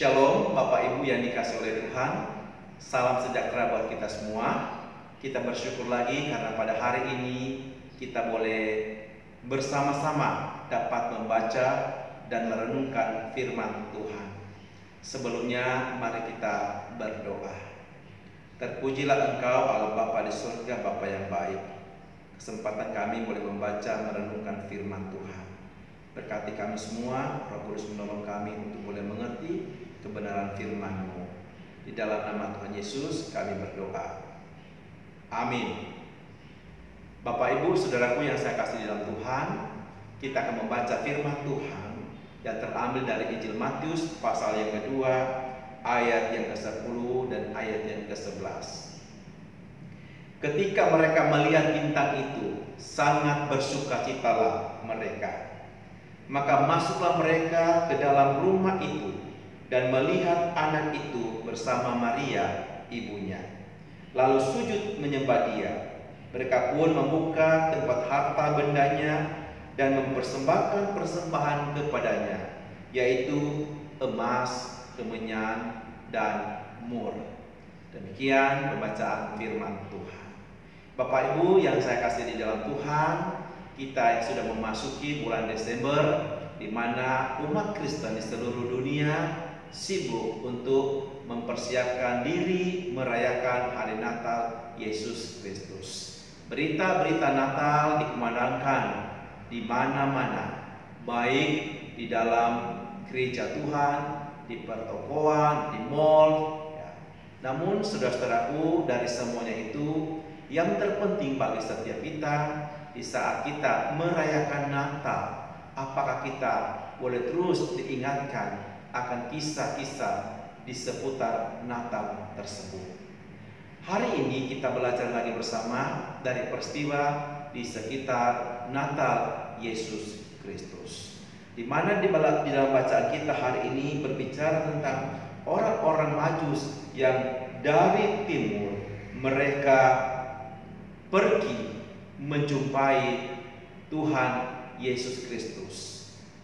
Shalom Bapak Ibu yang dikasih oleh Tuhan. Salam sejahtera buat kita semua. Kita bersyukur lagi karena pada hari ini Kita boleh bersama-sama dapat membaca dan merenungkan firman Tuhan. Sebelumnya mari kita berdoa. Terpujilah Engkau Allah Bapa di surga Bapa yang baik. Kesempatan kami boleh membaca merenungkan firman Tuhan Berkati kami semua, Roh Kudus menolong kami untuk boleh mengerti kebenaran firman-Mu. Di dalam nama Tuhan Yesus kami berdoa. Amin. Bapak Ibu, Saudaraku yang saya kasih di dalam Tuhan, kita akan membaca firman Tuhan yang terambil dari Injil Matius pasal yang kedua, ayat yang ke-10 dan ayat yang ke-11. Ketika mereka melihat bintang itu, sangat bersukacitalah mereka maka masuklah mereka ke dalam rumah itu dan melihat anak itu bersama Maria, ibunya. Lalu sujud menyembah dia. Mereka pun membuka tempat harta bendanya dan mempersembahkan persembahan kepadanya, yaitu emas, kemenyan, dan mur. Demikian pembacaan firman Tuhan. Bapak Ibu yang saya kasih di dalam Tuhan, kita yang sudah memasuki bulan Desember di mana umat Kristen di seluruh dunia sibuk untuk mempersiapkan diri merayakan hari Natal Yesus Kristus. Berita-berita Natal dikumandangkan di mana-mana, baik di dalam gereja Tuhan, di pertokoan, di mall. Ya. Namun saudara-saudaraku dari semuanya itu yang terpenting bagi setiap kita di saat kita merayakan Natal, apakah kita boleh terus diingatkan akan kisah-kisah di seputar Natal tersebut. Hari ini kita belajar lagi bersama dari peristiwa di sekitar Natal Yesus Kristus. Di mana di dalam bacaan kita hari ini berbicara tentang orang-orang Majus yang dari timur mereka pergi menjumpai Tuhan Yesus Kristus.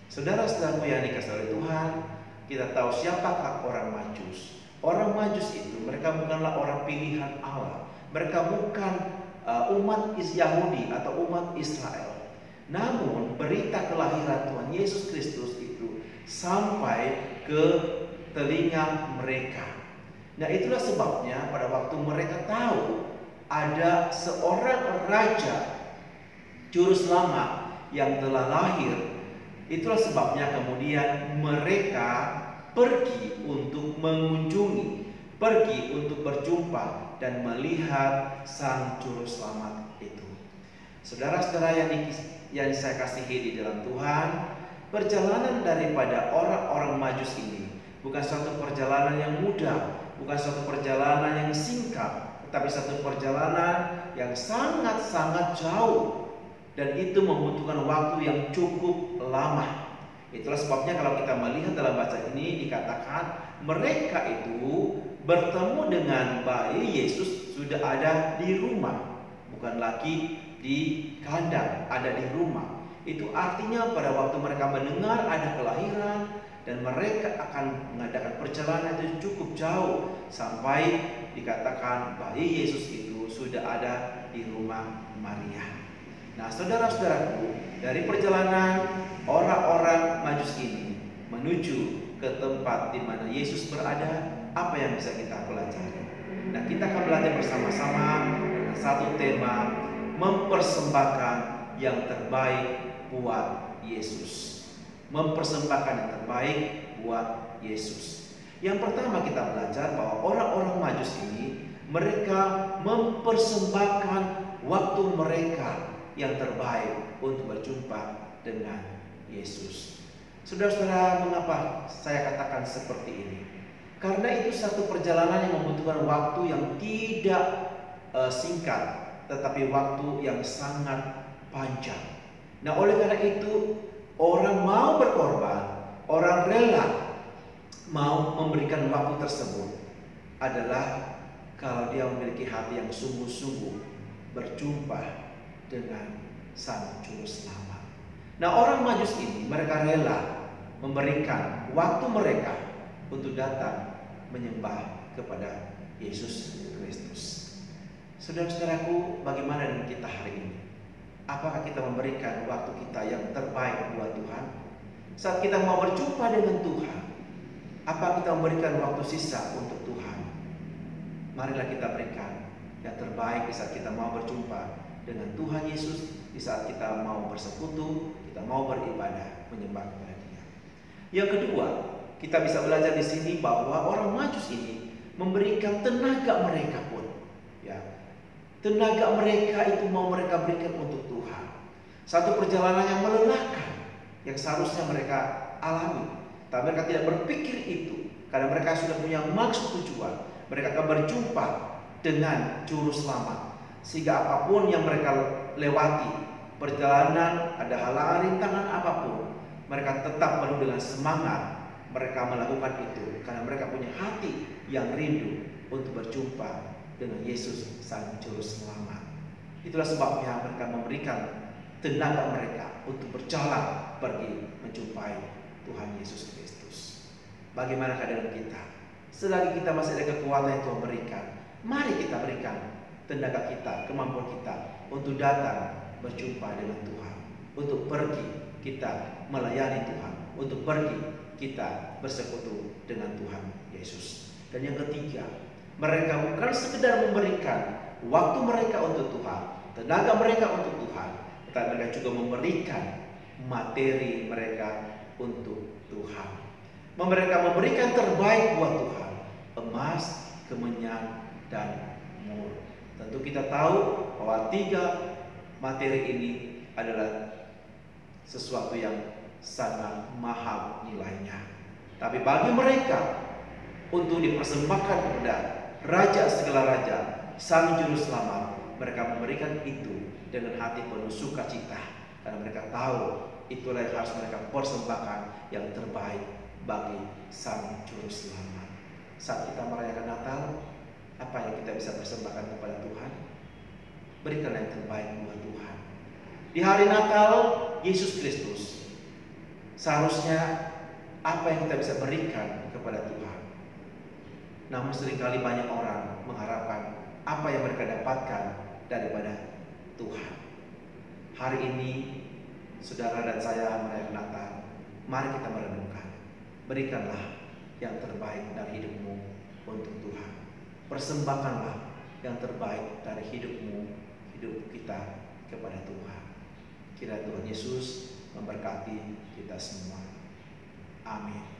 Saudara-saudaraku yang dikasih oleh Tuhan, kita tahu siapakah orang Majus. Orang Majus itu mereka bukanlah orang pilihan Allah. Mereka bukan uh, umat Yahudi atau umat Israel. Namun berita kelahiran Tuhan Yesus Kristus itu sampai ke telinga mereka. Nah itulah sebabnya pada waktu mereka tahu ada seorang raja juru selamat yang telah lahir. Itulah sebabnya kemudian mereka pergi untuk mengunjungi, pergi untuk berjumpa dan melihat sang juru selamat itu. Saudara-saudara yang, yang saya kasihi di dalam Tuhan, perjalanan daripada orang-orang majus ini bukan suatu perjalanan yang mudah, bukan suatu perjalanan yang singkat, tapi satu perjalanan yang sangat-sangat jauh dan itu membutuhkan waktu yang cukup lama. Itulah sebabnya kalau kita melihat dalam baca ini dikatakan mereka itu bertemu dengan bayi Yesus sudah ada di rumah, bukan lagi di kandang, ada di rumah. Itu artinya pada waktu mereka mendengar ada kelahiran dan mereka akan mengadakan perjalanan itu cukup jauh sampai dikatakan bayi Yesus itu sudah ada di rumah Maria. Nah, saudara-saudaraku, dari perjalanan orang-orang Majus ini menuju ke tempat di mana Yesus berada, apa yang bisa kita pelajari? Nah, kita akan belajar bersama-sama satu tema mempersembahkan yang terbaik buat Yesus. Mempersembahkan yang terbaik buat Yesus. Yang pertama kita belajar bahwa orang-orang Majus ini mereka mempersembahkan waktu mereka yang terbaik untuk berjumpa dengan Yesus. Saudara-saudara, mengapa saya katakan seperti ini? Karena itu satu perjalanan yang membutuhkan waktu yang tidak uh, singkat, tetapi waktu yang sangat panjang. Nah, oleh karena itu, orang mau berkorban, orang rela mau memberikan waktu tersebut adalah kalau dia memiliki hati yang sungguh-sungguh berjumpa dengan Sang Juru Selamat. Nah orang Majus ini mereka rela memberikan waktu mereka untuk datang menyembah kepada Yesus Kristus. Saudara-saudaraku, bagaimana dengan kita hari ini? Apakah kita memberikan waktu kita yang terbaik buat Tuhan? Saat kita mau berjumpa dengan Tuhan, apa kita memberikan waktu sisa untuk Tuhan? Marilah kita berikan yang terbaik di saat kita mau berjumpa dengan Tuhan Yesus, di saat kita mau bersekutu, kita mau beribadah, menyembah kepada Dia. Yang kedua, kita bisa belajar di sini bahwa orang Majus ini memberikan tenaga mereka pun ya tenaga mereka itu mau mereka berikan untuk Tuhan satu perjalanan yang melelahkan yang seharusnya mereka alami. Tapi mereka tidak berpikir itu karena mereka sudah punya maksud tujuan. Mereka akan berjumpa dengan juru selamat. Sehingga apa pun yang mereka lewati perjalanan ada halangan rintangan apa pun mereka tetap penuh dengan semangat mereka melakukan itu karena mereka punya hati yang rindu untuk berjumpa dengan Yesus sang juru selamat. Itulah sebabnya mereka memberikan tenaga mereka untuk berjalan pergi menjumpai Tuhan Yesus Kristus. Bagaimana keadaan kita? Selagi kita masih ada kekuatan yang Tuhan berikan, mari kita berikan tenaga kita, kemampuan kita untuk datang berjumpa dengan Tuhan, untuk pergi kita melayani Tuhan, untuk pergi kita bersekutu dengan Tuhan Yesus. Dan yang ketiga, mereka bukan sekedar memberikan waktu mereka untuk Tuhan, tenaga mereka untuk Tuhan, tetapi mereka juga memberikan materi mereka untuk Tuhan. Mereka memberikan terbaik buat Tuhan, emas, kemenyan, dan mur. Tentu kita tahu bahwa tiga materi ini adalah sesuatu yang sangat mahal nilainya. Tapi bagi mereka untuk dipersembahkan kepada Raja segala raja, Sang Juru Selamat. Mereka memberikan itu dengan hati penuh sukacita karena mereka tahu itulah yang harus mereka persembahkan yang terbaik bagi Sang Juru Selamat. Saat kita merayakan Natal, apa yang kita bisa persembahkan kepada Tuhan? Berikan yang terbaik buat Tuhan. Di hari Natal, Yesus Kristus seharusnya apa yang kita bisa berikan kepada Tuhan? Namun sering kali banyak orang mengharapkan apa yang mereka dapatkan daripada Tuhan. Hari ini saudara dan saya merayakan. Mari kita merenungkan. Berikanlah yang terbaik dari hidupmu untuk Tuhan. Persembahkanlah yang terbaik dari hidupmu, hidup kita kepada Tuhan. Kira Tuhan Yesus memberkati kita semua. Amin.